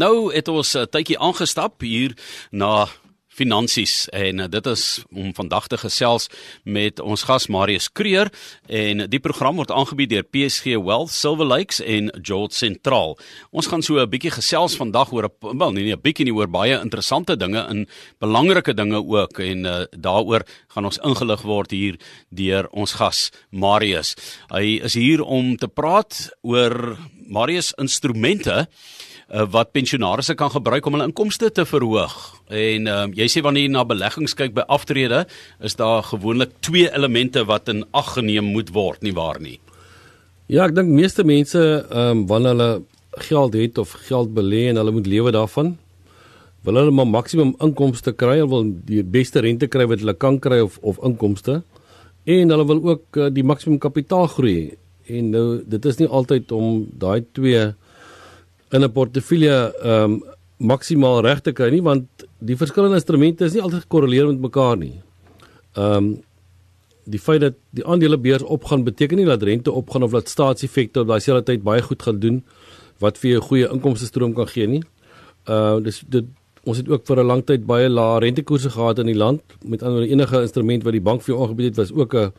Nou het ons 'n tydjie aangestap hier na finansies en dit is om vandag te gesels met ons gas Marius Kreer en die program word aangebied deur PSG Wealth Silver Lakes en George Sentraal. Ons gaan so 'n bietjie gesels vandag oor 'n wel nee nee 'n bietjie nie oor baie interessante dinge en belangrike dinge ook en uh, daaroor gaan ons ingelig word hier deur ons gas Marius. Hy is hier om te praat oor Marius instrumente uh, wat pensionaarsse kan gebruik om hulle inkomste te verhoog. En uh, jy sê wanneer jy na beleggings kyk by aftrede, is daar gewoonlik twee elemente wat in ag geneem moet word, nie waar nie? Ja, ek dink meeste mense ehm um, wanneer hulle geld het of geld belê en hulle moet lewe daarvan, wil hulle maar maksimum inkomste kry, hulle wil die beste rente kry wat hulle kan kry of of inkomste en hulle wil ook uh, die maksimum kapitaal groei. En nou dit is nie altyd om daai twee in 'n portefeulje ehm um, maksimaal reg te kry nie want die verskillende instrumente is nie altyd gekorreleer met mekaar nie. Ehm um, die feit dat die aandelebeurs opgaan beteken nie dat rente opgaan of dat staatseffekte op daai selfde tyd baie goed gaan doen wat vir jou 'n goeie inkomste stroom kan gee nie. Uh dis dit ons het ook vir 'n lang tyd baie lae rentekoerse gehad in die land met ander enige instrument wat die bank vir jou aangebied het was ook 'n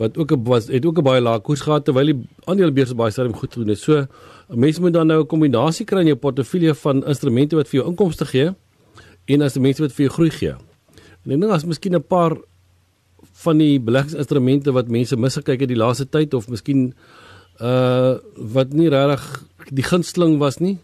wat ook 'n was het ook 'n baie lae koers gehad terwyl die aandelebeurs baie sterk goed gedoen het. So mense moet dan nou 'n kombinasie kry in jou portefeulje van instrumente wat vir jou inkomste gee en instrumente wat vir jou groei gee. En ek dink as miskien 'n paar van die beleggingsinstrumente wat mense misgekyk het die laaste tyd of miskien uh wat nie regtig die gunsteling was nie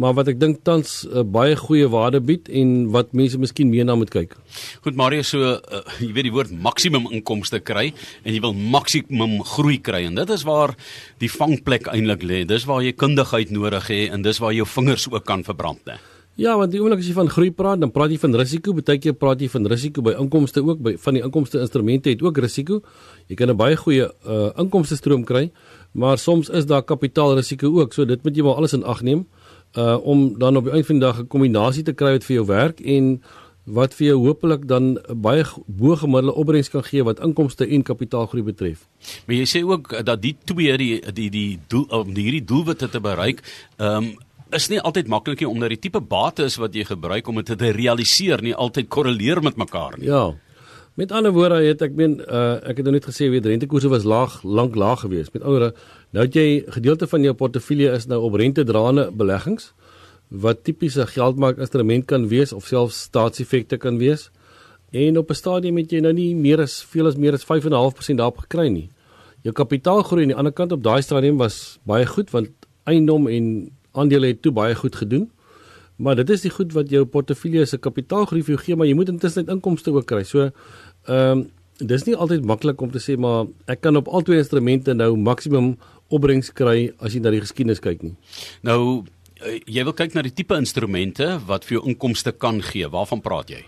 maar wat ek dink tans 'n uh, baie goeie waarde bied en wat mense miskien meer na moet kyk. Goed Mario, so uh, jy weet die woord maksimum inkomste kry en jy wil maksimum groei kry en dit is waar die vangplek eintlik lê. Dis waar jy kundigheid nodig het en dis waar jou vingers ook kan verbrand, né? Ja, want die oomblik as jy van groei praat, dan praat jy van risiko. Partykeer praat jy van risiko by inkomste ook by van die inkomste instrumente het ook risiko. Jy kan 'n baie goeie uh, inkomste stroom kry, maar soms is daar kapitaalrisiko ook. So dit moet jy maar alles in ag neem uh om dan op die einde van die dag 'n kombinasie te kry wat vir jou werk en wat vir jou hopelik dan baie bo gemiddelde opbrengs kan gee wat inkomste en kapitaalgroei betref. Maar jy sê ook dat die twee die die die doel om die hierdie doelwitte te bereik, ehm um, is nie altyd maklik nie omdat die tipe bates wat jy gebruik om dit te realiseer nie altyd korreleer met mekaar nie. Ja. Met ander woorde, het ek meen uh ek het nou net gesê weet rentekoerse was laag, lank laag geweest. Met ander nou het jy gedeelte van jou portefeulje is nou op rentedraende beleggings wat tipiese geldmarkinstrument kan wees of selfs staatseffekte kan wees. En op 'n stadium het jy nou nie meer as veel as meer as 5.5% daarop gekry nie. Jou kapitaalgroei aan die ander kant op daai stadium was baie goed want eiendom en aandele het toe baie goed gedoen. Maar dit is die goed wat jou portefeulje se kapitaalgroei vir jou gee, maar jy moet intussen inkomste ook kry. So ehm um, dis nie altyd maklik om te sê maar ek kan op al twee instrumente nou maksimum opbrengs kry as jy na die geskiedenis kyk nie. Nou eh, jy wil kyk na die tipe instrumente wat vir jou inkomste kan gee. Waarvan praat jy?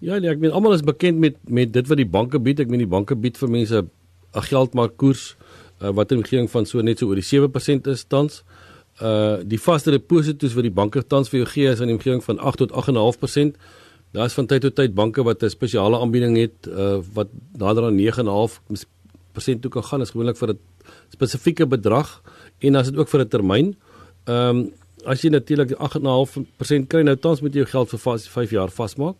Ja, nee, ek meen almal is bekend met met dit wat die banke bied. Ek meen die banke bied vir mense 'n geldmarkkoers uh, wat in omgewing van so net so oor die 7% is tans. Uh die vaste deposito's wat die banke tans vir jou gee is aan die omgewing van 8 tot 8.5%. Daar is van tyd tot tyd banke wat 'n spesiale aanbieding het uh wat nader aan 9.5% toe kan gaan is gewoonlik vir 'n spesifieke bedrag en as dit ook vir 'n termyn. Ehm um, as jy natuurlik 8.5% kry nou tans met jou geld vir 5 jaar vasmaak.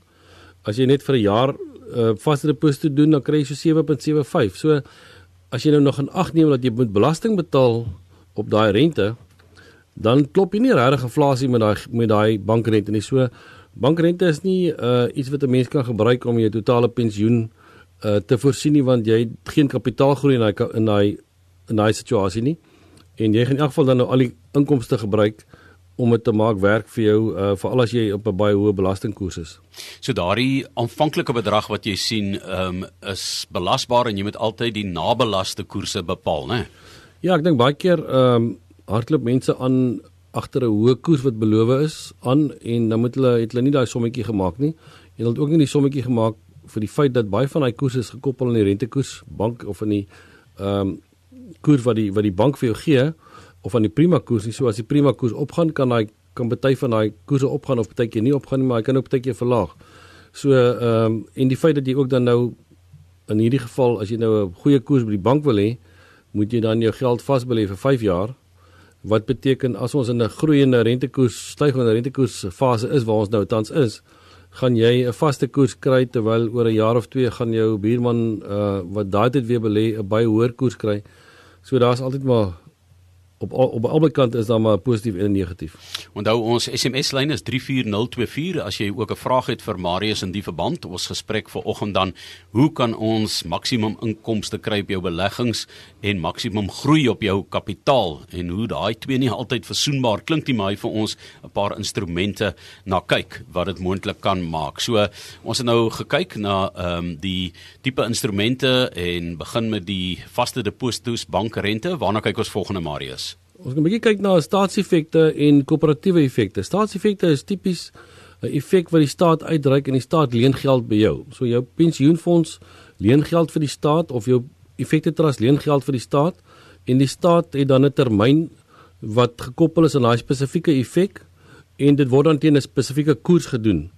As jy net vir 'n jaar uh vaste deposito doen dan kry jy so 7.75. So as jy nou nog in ag neem dat jy moet belasting betaal op daai rente, dan klop jy nie regtig inflasie met daai met daai bankrente nie. So bankrente is nie uh iets wat 'n mens kan gebruik om jou totale pensioen uh te voorsien nie want jy het geen kapitaalgroei in daai in daai in daai situasie nie. En jy gaan in elk geval dan nou al die inkomste gebruik om dit te maak werk vir jou uh veral as jy op 'n baie hoë belastingkoers is. So daardie aanvanklike bedrag wat jy sien um is belasbaar en jy moet altyd die nabelaste koerse bepaal, né? Ja, ek dink baie keer um hardloop mense aan agter 'n hoë koers wat beloof is aan en dan moet hulle het hulle nie daai sommetjie gemaak nie. En hulle het ook nie die sommetjie gemaak vir die feit dat baie van daai koerse is gekoppel aan die rentekoers bank of aan die ehm um, koers wat die wat die bank vir jou gee of aan die prima koers nie. So as die prima koers opgaan kan daai kan baie van daai koerse opgaan of baie keer nie opgaan nie, maar hy kan ook baie keer verlaag. So ehm um, en die feit dat jy ook dan nou in hierdie geval as jy nou 'n goeie koers by die bank wil hê, moet jy dan jou geld vasbelê vir 5 jaar wat beteken as ons in 'n groeiende rentekoers, stygende rentekoers fase is waar ons nou tans is, gaan jy 'n vaste koers kry terwyl oor 'n jaar of twee gaan jou buurman uh wat daai tyd weer belê 'n baie hoër koers kry. So daar's altyd maar op op albei kante is daar maar positief en negatief. Onthou ons SMS lyn is 34024 as jy ook 'n vraag het vir Marius in die verband. Ons gesprek vanoggend dan, hoe kan ons maksimum inkomste kry op jou beleggings en maksimum groei op jou kapitaal en hoe daai twee nie altyd versoenbaar klink nie, maar hy vir ons 'n paar instrumente na kyk wat dit moontlik kan maak. So ons het nou gekyk na ehm um, die tipe instrumente en begin met die vaste depositos bankrente. Waarna kyk ons volgende Marius? Ons kan 'n bietjie kyk na staatseffekte en koöperatiewe effekte. Staatseffekte is tipies 'n effek wat die staat uitreik en die staat leen geld by jou. So jou pensioenfonds leen geld vir die staat of jou effekte trust leen geld vir die staat en die staat het dan 'n termyn wat gekoppel is aan daai spesifieke effek en dit word dan teen 'n spesifieke koers gedoen.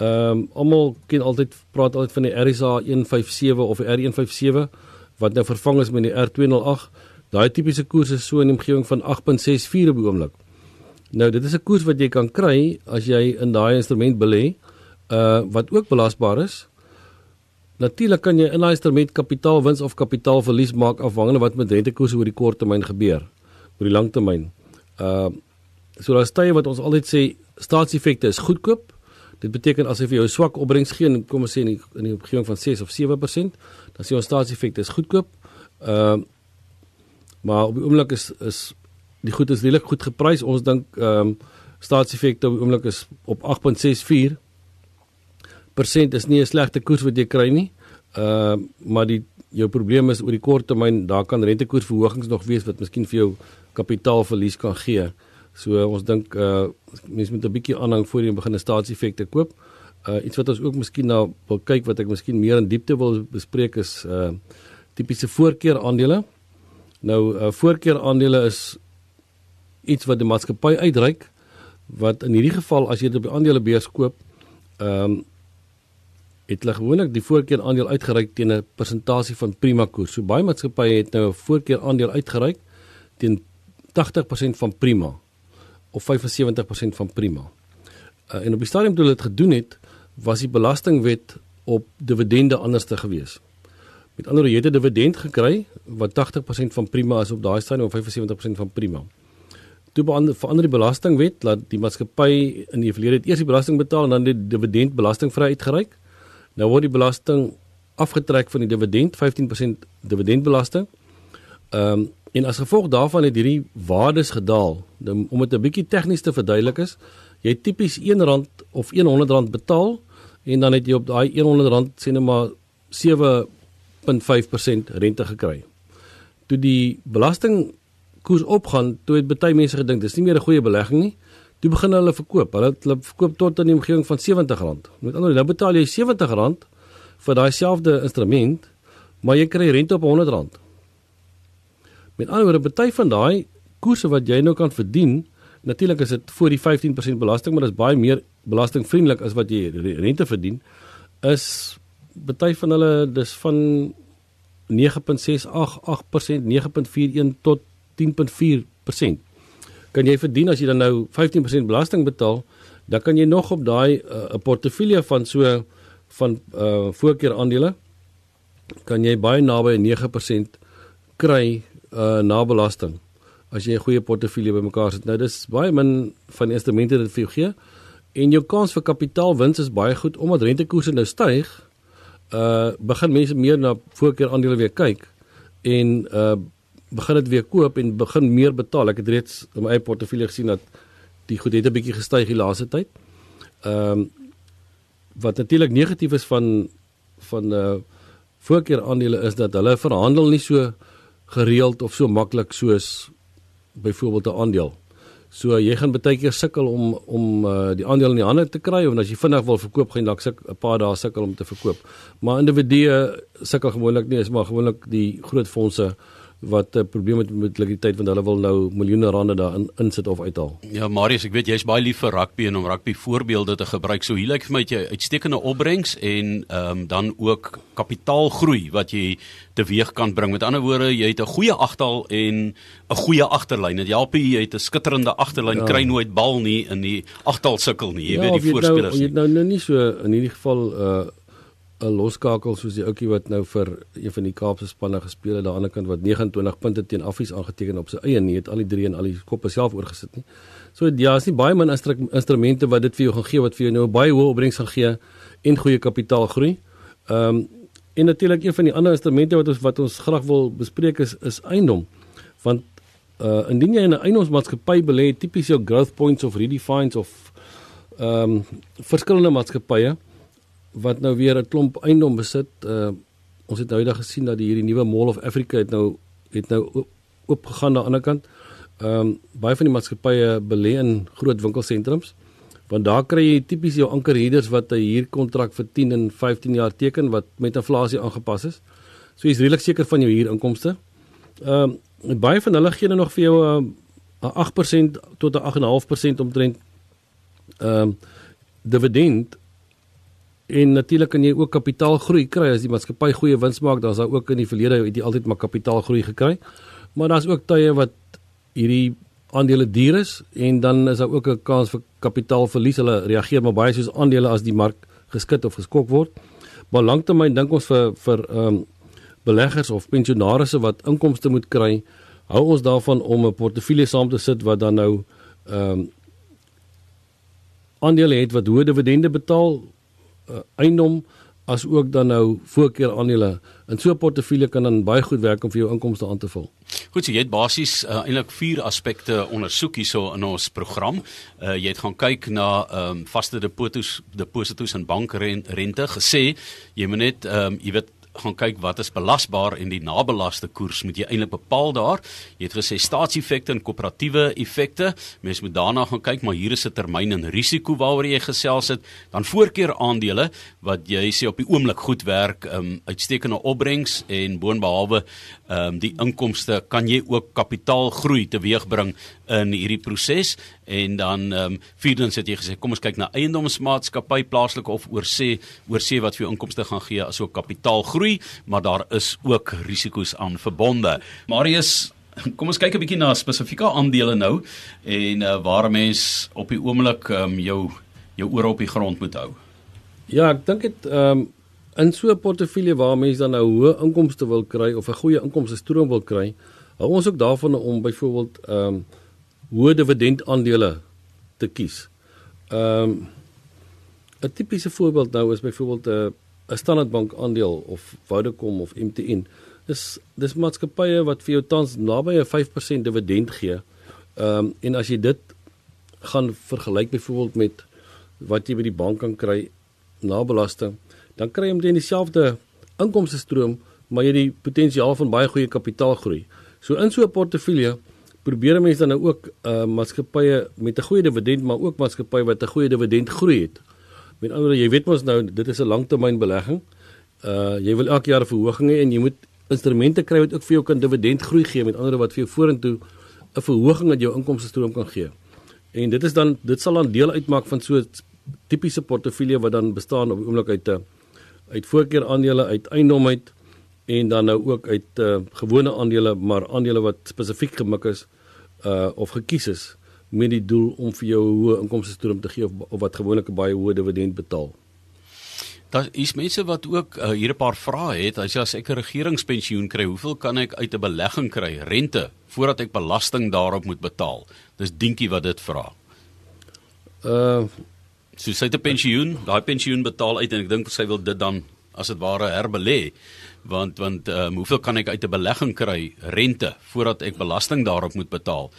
Ehm um, almal ken altyd praat altyd van die RSA 157 of die R157 wat nou vervang is met die R208 Daai tipiese koers is so in die omgewing van 8.64 op oomblik. Nou dit is 'n koers wat jy kan kry as jy in daai instrument belê, uh wat ook belasbaar is. Natuurlik kan jy in daai instrument kapitaalwins of kapitaalverlies maak afhangende wat met rentekoerse oor die kort termyn gebeur, oor die lang termyn. Uh so daar's tye wat ons altyd sê staatseffekte is goedkoop. Dit beteken as jy vir jou swak opbrengs gee, kom ons sê in die, in die omgewing van 6 of 7%, dan sê ons staatseffekte is goedkoop. Uh maar op die oomblik is is die goed is redelik goed geprys. Ons dink ehm um, staatseffekte op die oomblik is op 8.64 persent is nie 'n slegte koers wat jy kry nie. Ehm uh, maar die jou probleem is oor die kort termyn, daar kan rentekoersverhogings nog wees wat miskien vir jou kapitaalverlies kan gee. So ons dink uh mense moet 'n bietjie aanhang voor jy begin 'n staatseffekte koop. Uh iets wat ons ook miskien nou wil kyk wat ek miskien meer in diepte wil bespreek is uh tipiese voorkeur aandele. Nou uh, voorkeur aandele is iets wat die maatskappy uitreik wat in hierdie geval as jy dit op die aandelebeurs koop, ehm um, het hulle gewoonlik die voorkeur aandeel uitgereik teen 'n persentasie van prima koers. So baie maatskappye het nou 'n voorkeur aandeel uitgereik teen 80% van prima of 75% van prima. Uh, en op die stadium toe hulle dit gedoen het, was die belastingwet op dividende anders te gewees. Met ander woorde, jy het 'n dividend gekry wat 80% van prima is op daai stadium of 75% van prima. Toe verander die belastingwet dat die maatskappy in die verlede eers die belasting betaal en dan die dividend belastingvry uitgereik. Nou word die belasting afgetrek van die dividend, 15% dividendbelasting. Ehm um, en as gevolg daarvan het hierdie waardes gedaal. Nou, om dit 'n bietjie tegnies te verduidelik is, jy tipies R1 of R100 betaal en dan het jy op daai R100 sê net maar 0.5% rente gekry. Toe die belastingkoers opgaan, toe het baie mense gedink dis nie meer 'n goeie belegging nie. Toe begin hulle verkoop. Hulle het hulle verkoop tot in die omgewing van R70. Met ander woorde, nou betaal jy R70 vir daai selfde instrument, maar jy kry rente op R100. Met ander woorde, baie van daai koerse wat jy nou kan verdien, natuurlik is dit voor die 15% belasting, maar dit is baie meer belastingvriendelik as wat jy rente verdien, is baie van hulle dis van 9.688% 9.41 tot 10.4%. Kan jy verdien as jy dan nou 15% belasting betaal, dan kan jy nog op daai uh, 'n portefeulje van so van uh voorkeur aandele kan jy baie naby 9% kry uh na belasting as jy 'n goeie portefeulje bymekaar sit. Nou dis baie min van instrumente wat vir jou gee en jou kans vir kapitaalwins is baie goed omdat rentekoerse nou styg uh begin mense meer na voorkeur aandele weer kyk en uh begin dit weer koop en begin meer betaal. Ek het reeds in my eie portefeulje gesien dat die goed het 'n bietjie gestyg die laaste tyd. Ehm um, wat natuurlik negatief is van van uh voorkeur aandele is dat hulle verhandel nie so gereeld of so maklik soos byvoorbeeld 'n aandeel. So jy gaan baie keer sukkel om om uh, die aandeel in die hande te kry of as jy vinnig wil verkoop gaan dalk suk 'n paar dae sukkel om te verkoop. Maar individue sukkel gewoonlik nie, is maar gewoonlik die groot fondse wat 'n uh, probleem het met likwiditeit want hulle wil nou miljoene rande daarin insit of uithaal. Ja, Marius, ek weet jy's baie lief vir rugby en om rugby voorbeelde te gebruik. So hier lyk vir my jy uitstekende opbrengs en ehm um, dan ook kapitaalgroei wat jy teweeg kan bring. Met ander woorde, jy het 'n goeie agtal en 'n goeie agterlyn. Dit help jy het 'n skitterende agterlyn, ja. kry nooit bal nie in die agtal sukkel nie. Jy ja, weet die nou- voorspelers. Nou, jy het nou nou nie so in hierdie geval 'n uh, 'n loskakel soos die ouetjie wat nou vir een van die Kaapse spanne gespeel het aan die ander kant wat 29 punte teen Affies aangeteken op sy eie nie, het al die drie en al die koppe self oorgesit nie. So ja, is nie baie min instrumente wat dit vir jou gaan gee wat vir jou nou baie hoë opbrengs gaan gee en goeie kapitaalgroei. Ehm um, En natuurlik een van die ander instrumente wat ons wat ons graag wil bespreek is is eiendom. Want uh indien jy in 'n eiendomsmaatskappy belê, tipies jou growth points of redefines of ehm um, verskillende maatskappye wat nou weer 'n klomp eiendom besit. Uh ons het nou eendag gesien dat hierdie nuwe Mall of Africa het nou het nou oopgegaan aan die ander kant. Ehm um, baie van die maatskappye belê in groot winkelsentrums want daar kry jy tipies jou ankerhuurders wat 'n huurkontrak vir 10 en 15 jaar teken wat met inflasie aangepas is. So jy's redelik seker van jou huurinkomste. Ehm uh, baie van hulle gee nog vir jou 'n uh, 8% tot 'n 8.5% omtrent ehm uh, dividend en natuurlik kan jy ook kapitaalgroei kry as die maatskappy goeie wins maak, dan is daar ook in die verlede het jy altyd maar kapitaalgroei gekry. Maar daar's ook tye wat hierdie aandele duur is en dan is daar ook 'n kans vir kapitaalverlies. Hulle reageer maar baie soos aandele as die mark geskit of geskok word. Maar lanktermyn dink ons vir vir ehm um, beleggers of pensionaarsse wat inkomste moet kry, hou ons daarvan om 'n portefeulje saam te sit wat dan nou ehm um, aandele het wat hoë dividende betaal, uh, eiendom as ook dan nou voorkeur aandele. In so 'n portefeulje kan dan baie goed werk om vir jou inkomste aan te vul. Goed, so jy het basies uh, eintlik vier aspekte ondersoek hierso in ons program. Uh, jy het gaan kyk na ehm um, vaste deposito's, deposito's en bankrente gesê jy moet net ehm um, jy weet gaan kyk wat is belasbaar en die nabelaste koers moet jy eintlik bepaal daar. Jy het gesê staatseffekte en koöperatiewe effekte. Mens moet daarna gaan kyk, maar hier is 'n termyn en risiko waaroor jy gesels het. Dan voorkeur aandele wat jy sê op die oomblik goed werk, um, uitstekende opbrengs en boonbehalwe ehm um, die inkomste kan jy ook kapitaalgroei teweegbring in hierdie proses. En dan ehm um, vierdens het jy gesê kom ons kyk na eiendomsmaatskappy plaaslike of oorsee oorsee wat vir jou inkomste gaan gee asook kapitaalgroei maar daar is ook risiko's aan verbonde. Marius kom ons kyk 'n bietjie na spesifieke aandele nou en uh, waar mens op die oomblik ehm um, jou jou ore op die grond moet hou. Ja ek dink dit ehm um, in so 'n portefeulje waar mense dan nou hoë inkomste wil kry of 'n goeie inkomste stroom wil kry hou ons ook daarvan om byvoorbeeld ehm um, hoë dividend aandele te kies. Ehm um, 'n tipiese voorbeeld nou is byvoorbeeld 'n uh, 'n Standard Bank aandeel of Vodacom of MTN. Dis dis maatskappye wat vir jou tans naby 'n 5% dividend gee. Ehm um, en as jy dit gaan vergelyk byvoorbeeld met wat jy by die bank kan kry na belasting, dan kry jy omtrent dieselfde inkomste stroom, maar jy het die potensiaal van baie goeie kapitaalgroei. So in so 'n portefeulje probeer mense dan nou ook uh maatskappye met 'n goeie dividend maar ook maatskappye wat 'n goeie dividend groei het. Met ander woorde, jy weet mos nou dit is 'n langtermynbelegging. Uh jy wil elke jaar 'n verhoging hê en jy moet instrumente kry wat ook vir jou kan dividend groei gee met ander woorde wat vir jou vorentoe 'n verhoging in jou inkomste stroom kan gee. En dit is dan dit sal dan deel uitmaak van so 'n tipiese portefeulje wat dan bestaan op oomblik uit 'n uh, uit voorkeur aandele, uit eiendom uit en dan nou ook uit uh, gewone aandele maar aandele wat spesifiek gemik is uh of gekies is met die doel om vir jou 'n hoë inkomste stroom te gee of, of wat gewoonlik 'n baie hoë dividend betaal. Daar is mense wat ook uh, hier 'n paar vrae het. As jy as ek 'n regeringspensioen kry, hoeveel kan ek uit 'n belegging kry, rente, voordat ek belasting daarop moet betaal? Dis dinkie wat dit vra. Uh so sy het 'n pensioen, daai pensioen betaal uit en ek dink sy wil dit dan as dit ware herbelê want want um, hoeveel kan ek uit 'n belegging kry rente voordat ek belasting daarop moet betaal?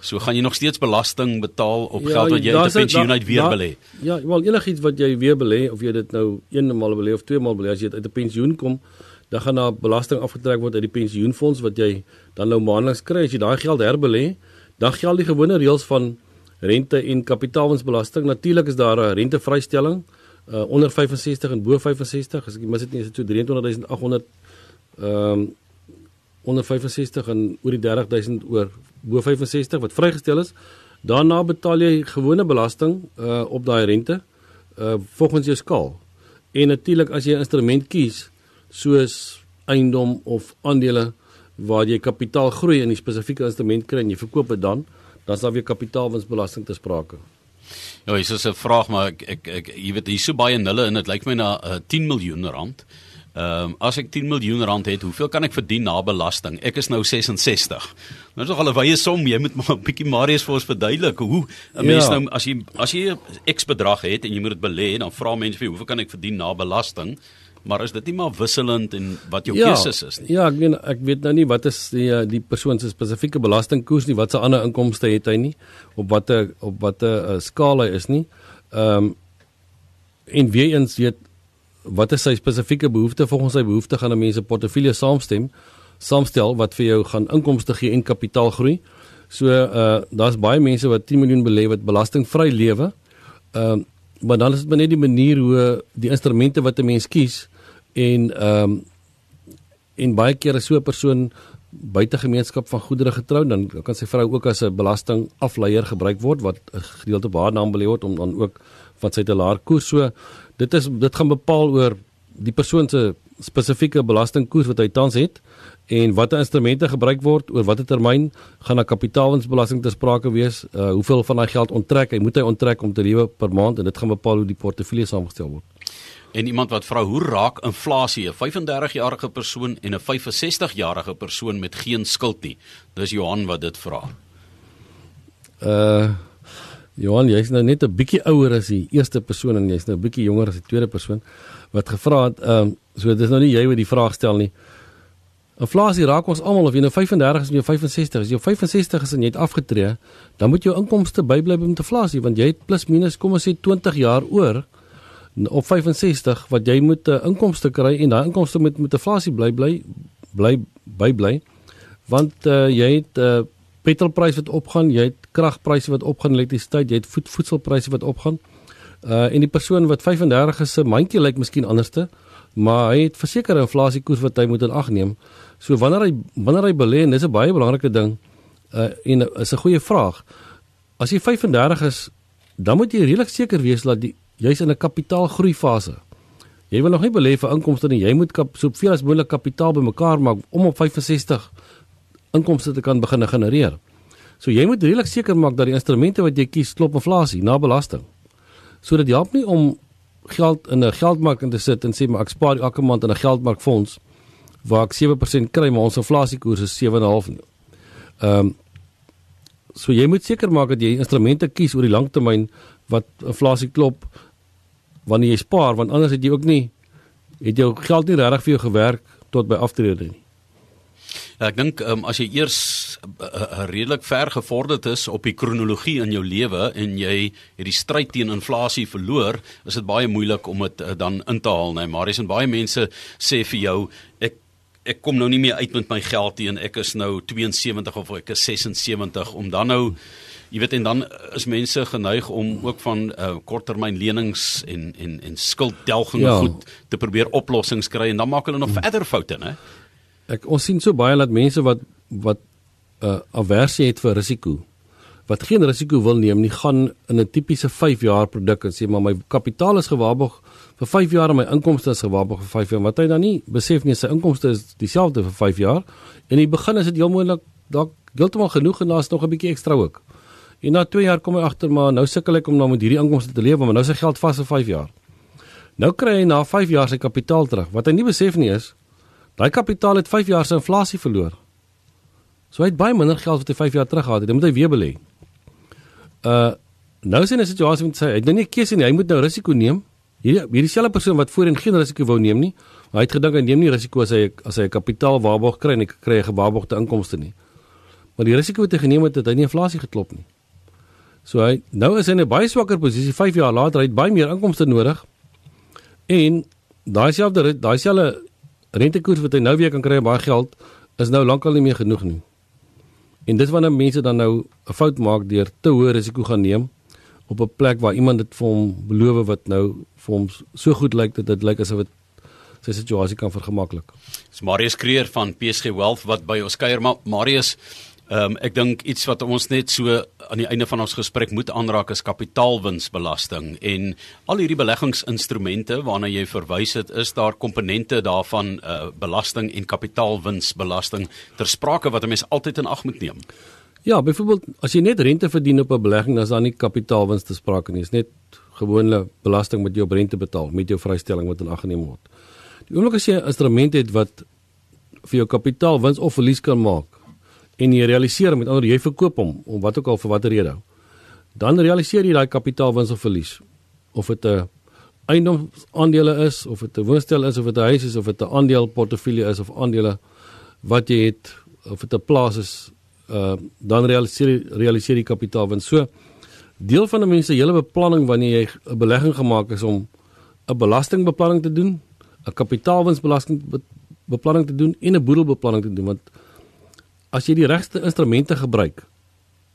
So gaan jy nog steeds belasting betaal op ja, geld wat jy uit 'n pensioen uit weer belê. Ja, wel enigiets wat jy weer belê of jy dit nou eenmal belê of tweemaal belê as jy uit 'n pensioen kom, dan gaan daar belasting afgetrek word uit die pensioenfonds wat jy dan nou maandeliks kry as jy daai geld herbelê. Dan geld die gewone reëls van rente en kapitaalwinsbelasting. Natuurlik is daar 'n rentevrystelling uh onder 65 en bo 65 as ek mis dit nie is dit so 23800 ehm um, onder 65 en oor die 30000 oor bo 65 wat vrygestel is. Daarna betaal jy gewone belasting uh op daai rente uh volgens jou skaal. En natuurlik as jy 'n instrument kies soos eiendom of aandele waar jy kapitaal groei in 'n spesifieke instrument kry en jy verkoop dit dan, dan sal weer kapitaalwinsbelasting te sprake. Ja, dis 'n vraag maar ek ek, ek jy weet hier's so baie nulle en dit lyk my na uh, 10 miljoen rand. Ehm um, as ek 10 miljoen rand het, hoeveel kan ek verdien na belasting? Ek is nou 66. Nou is nog al 'n wye som, jy moet maar 'n bietjie Marius vir ons verduidelik hoe 'n mens ja. nou as jy as jy 'n X bedrag het en jy moet dit belê, dan vra mense vir hoeveel kan ek verdien na belasting? Maar is dit nie maar wisselend en wat jou ja, keuses is nie? Ja, ek weet ek weet nou nie wat is die eh, die persoon se spesifieke belastingkoers nie, wat se ander inkomste het hy nie, op watter op watter uh, skaal hy is nie. Ehm um, en weer eens weet wat is sy spesifieke behoefte volgens sy behoefte gaan 'n mens 'n portefeulje saamstem saamstel wat vir jou gaan inkomste gee en kapitaal groei. So uh daar's baie mense wat 10 miljoen belê wat belastingvry lewe. Ehm uh, maar dan is dit net die manier hoe die instrumente wat 'n mens kies en ehm um, en baie kere so 'n persoon buite gemeenskap van goedere getrou dan kan sy vrou ook as 'n belastingafleier gebruik word wat 'n gedeelte haar naam belê word om dan ook van sy te laer koers. So dit is dit gaan bepaal oor die persoon se spesifieke belastingkoers wat hy tans het en watter instrumente gebruik word oor watter termyn gaan 'n kapitaalwinsbelasting ter sprake wees? Uh, hoeveel van daai geld onttrek? Hy moet hy onttrek om te lewe per maand en dit gaan bepaal hoe die portefeulje saamgestel word. En iemand wat vra hoe raak inflasie? 'n 35 jarige persoon en 'n 65 jarige persoon met geen skuld nie. Dis Johan wat dit vra. Uh Johan, jy's nou net 'n bietjie ouer as die eerste persoon en jy's nou 'n bietjie jonger as die tweede persoon wat gevra het. Ehm, um, so dis nou nie jy wat die vraag stel nie. Inflasie raak ons almal of jy nou 35 is of jy 65 is. Jy 65 is en jy het afgetree, dan moet jou inkomste bybly met inflasie want jy het plus minus kom ons sê 20 jaar oor op 65 wat jy moet 'n uh, inkomste kry en daai inkomste moet met inflasie bly bly bly bybly want uh, jy het uh, petrolpryse wat opgaan, jy het kragpryse wat opgaan, elektrisiteit, jy het voed, voedselpryse wat opgaan. Uh en die persoon wat 35 is se mandjie lyk miskien anderste, maar hy het versekerde inflasiekoers wat hy moet in ag neem. So wanneer hy wanneer hy belê en dis 'n baie belangrike ding uh en is 'n goeie vraag. As jy 35 is, dan moet jy redelik seker wees dat jy's in 'n kapitaalgroei fase. Jy wil nog nie belê vir inkomste nie. Jy moet soveel as moontlik kapitaal bymekaar maak om op 65 inkomste te kan begin genereer. So jy moet redelik seker maak dat die instrumente wat jy kies klop inflasie na belasting. So dit help nie om geld in 'n geldmark in te sit en sê maar ek spaar elke maand in 'n geldmarkfonds waar ek 7% kry maar ons inflasiekoers is 7.5. Ehm um, so jy moet seker maak dat jy instrumente kies oor die langtermyn wat inflasie klop wanneer jy spaar want anders het jy ook nie het jou geld nie regtig vir jou gewerk tot by aftrede nie. Ek dink um, as jy eers uh, uh, redelik ver gevorderd is op die kronologie in jou lewe en jy hierdie stryd teen inflasie verloor, is dit baie moeilik om dit uh, dan in te haal? Nee. Maar is en baie mense sê vir jou ek ek kom nou nie meer uit met my geld nie en ek is nou 72 of ek is 76 om dan nou jy weet en dan is mense geneig om ook van uh, korttermyn lenings en en en skulddelgings ja. goed te probeer oplossings kry en dan maak hulle nog hmm. verder foute, né? Ek ons sien so baie dat mense wat wat 'n uh, aversie het vir risiko wat geen risiko wil neem nie gaan in 'n tipiese 5 jaar produk en sê maar my kapitaal is gewaarborg vir 5 jaar en my inkomste is gewaarborg vir 5 jaar wat hy dan nie besef nie sy inkomste is dieselfde vir 5 jaar en in die begin is dit heel moontlik dalk heeltemal genoeg en daar's nog 'n bietjie ekstra ook. En na 2 jaar kom hy agter maar nou sukkel ek om nou met hierdie inkomste te lewe maar nou is sy geld vas vir 5 jaar. Nou kry hy na 5 jaar sy kapitaal terug. Wat hy nie besef nie is Daai kapitaal het 5 jaar se inflasie verloor. So hy het baie minder geld wat hy 5 jaar terug gehad het. Dit moet hy weer belê. Uh nou is hy in 'n situasie met sy hy het nou nie 'n keuse nie. Hy moet nou risiko neem. Hierdie hierdie selfe persoon wat voorheen geen risiko wou neem nie, hy het gedink hy neem nie risiko as hy as hy 'n kapitaal waarborg kry en hy kry 'n gewaarborgde inkomste nie. Maar die risiko wat hy geneem het, het hy nie inflasie geklop nie. So hy nou is hy in 'n baie swakker posisie 5 jaar later, hy het baie meer inkomste nodig. En daai selfde daai selfde rentekoers wat hy nou weer kan kry baie geld is nou lankal nie meer genoeg nie. En dis wanneer mense dan nou 'n fout maak deur te hoë risiko gaan neem op 'n plek waar iemand dit vir hom beloof wat nou vir hom so goed lyk dat dit lyk asof dit sy situasie kan vergemaklik. Dis Marius Kreer van PSG Wealth wat by ons kuier, maar Marius Ehm um, ek dink iets wat ons net so aan die einde van ons gesprek moet aanraak is kapitaalwinsbelasting en al hierdie beleggingsinstrumente waarna jy verwys het, is daar komponente daarvan uh, belasting en kapitaalwinsbelasting ter sprake wat 'n mens altyd in ag moet neem. Ja, byvoorbeeld as jy net rente verdien op 'n belegging, dan is daar nie kapitaalwins te sprake nie. Dit is net gewone belasting wat jy op rente betaal met jou vrystelling wat in ag geneem word. Die oomblik as jy 'n instrument het wat vir jou kapitaalwins of verlies kan maak en jy realiseer met ander jy verkoop hom om wat ook al vir watter rede dan realiseer jy daai kapitaalwins of verlies of dit 'n eiendomsaandele is of dit 'n woonstel is of dit 'n huis is of dit 'n aandeleportefeulje is of aandele wat jy het of dit 'n plaas is uh, dan realiseer realiseer jy kapitaalwins so deel van 'n mens se hele beplanning wanneer jy 'n belegging gemaak is om 'n belastingbeplanning te doen 'n kapitaalwinsbelasting beplanning te doen en 'n boedelbeplanning te doen want as jy die regte instrumente gebruik.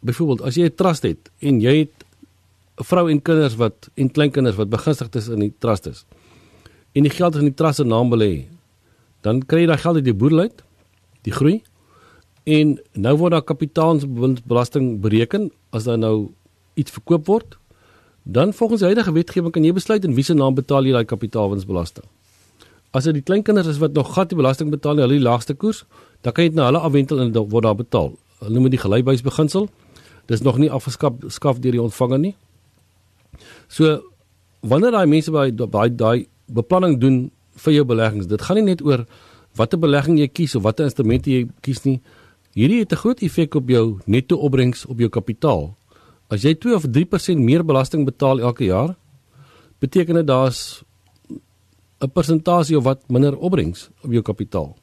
Byvoorbeeld, as jy 'n trust het en jy het 'n vrou en kinders wat en kleinkinders wat begunstigd is in die trust is. En die geld is in die trust se naam belê. Dan kry jy daai geld uit die boedel uit, die groei. En nou word daar kapitaalbelasting bereken as daar nou iets verkoop word. Dan volgens die huidige wetgewing kan jy besluit in wiese naam betaal jy daai kapitaalwinsbelasting. As dit die kleinkinders is wat nog gat die belasting betaal, hulle die laagste koers, dan kan jy dit na hulle afwentel en dit word daar betaal. Hulle noem dit die gelykbuisbeginsel. Dis nog nie afgeskaf skaf deur die ontvanger nie. So wanneer daai mense by daai daai beplanning doen vir jou beleggings, dit gaan nie net oor watter belegging jy kies of watter instrumente jy kies nie. Hierdie het 'n groot effek op jou netto opbrengs op jou kapitaal. As jy 2 of 3% meer belasting betaal elke jaar, beteken dit daar's 'n persentasie of wat minder opbrengs op jou kapitaal.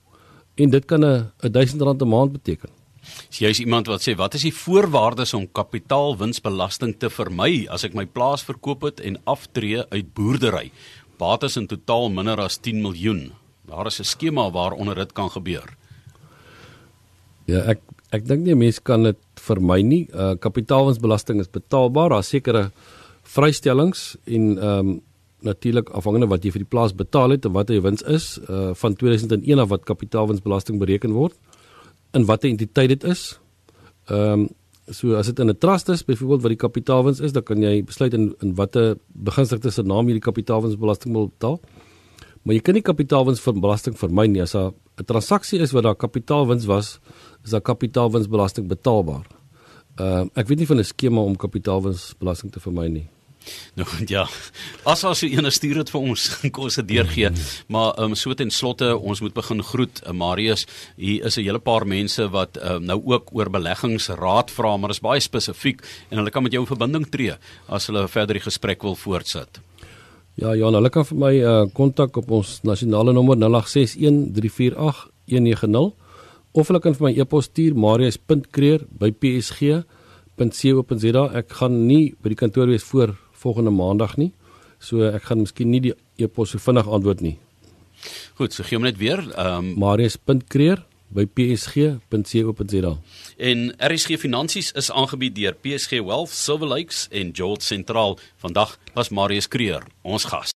En dit kan 'n 1000 rand 'n maand beteken. So jy is iemand wat sê wat is die voorwaardes om kapitaalwinsbelasting te vermy as ek my plaas verkoop het en aftree uit boerdery? Bates in totaal minder as 10 miljoen. Daar is 'n skema waaronder dit kan gebeur. Ja, ek ek dink nie mense kan dit vermy nie. Uh kapitaalwinsbelasting is betaalbaar. Daar's sekere vrystellings en ehm um, natuurlik afhangende wat jy vir die plaas betaal het en wat jou wins is uh van 2001 af wat kapitaalwinsbelasting bereken word in watter entiteit dit is. Ehm um, so as dit in 'n trust is byvoorbeeld wat die kapitaalwins is, dan kan jy besluit in in watter begunstigde se naam jy die kapitaalwinsbelasting wil betaal. Maar jy kan nie kapitaalwins vir belasting vermy nie as 'n transaksie is wat daar kapitaalwins was, is daar kapitaalwinsbelasting betaalbaar. Ehm uh, ek weet nie van 'n skema om kapitaalwinsbelasting te vermy nie. Nou ja. As as jy ene stuur dit vir ons, kom ons dit deurgee. Maar ehm um, so ten slotte, ons moet begin groet. Uh, Marius, hier is 'n hele paar mense wat um, nou ook oor beleggingsraad vra, maar is baie spesifiek en hulle kan met jou in verbinding tree as hulle verder die gesprek wil voortsit. Ja, Johan, hulle kan vir my uh kontak op ons nasionale nommer 0861348190 of hulle kan vir my e-pos stuur marius.kreer@psg.co.za. Ek gaan nie by die kantoor wees voor volgende maandag nie. So ek gaan miskien nie die e-pos so vinnig antwoord nie. Goed, so gee hom net weer. Ehm um, marius.kreer by psg.co.za. En RSG Finansies is aangebied deur PSG Wealth, Silver Lakes en Jolt Sentraal. Vandag was Marius Kreer ons gas.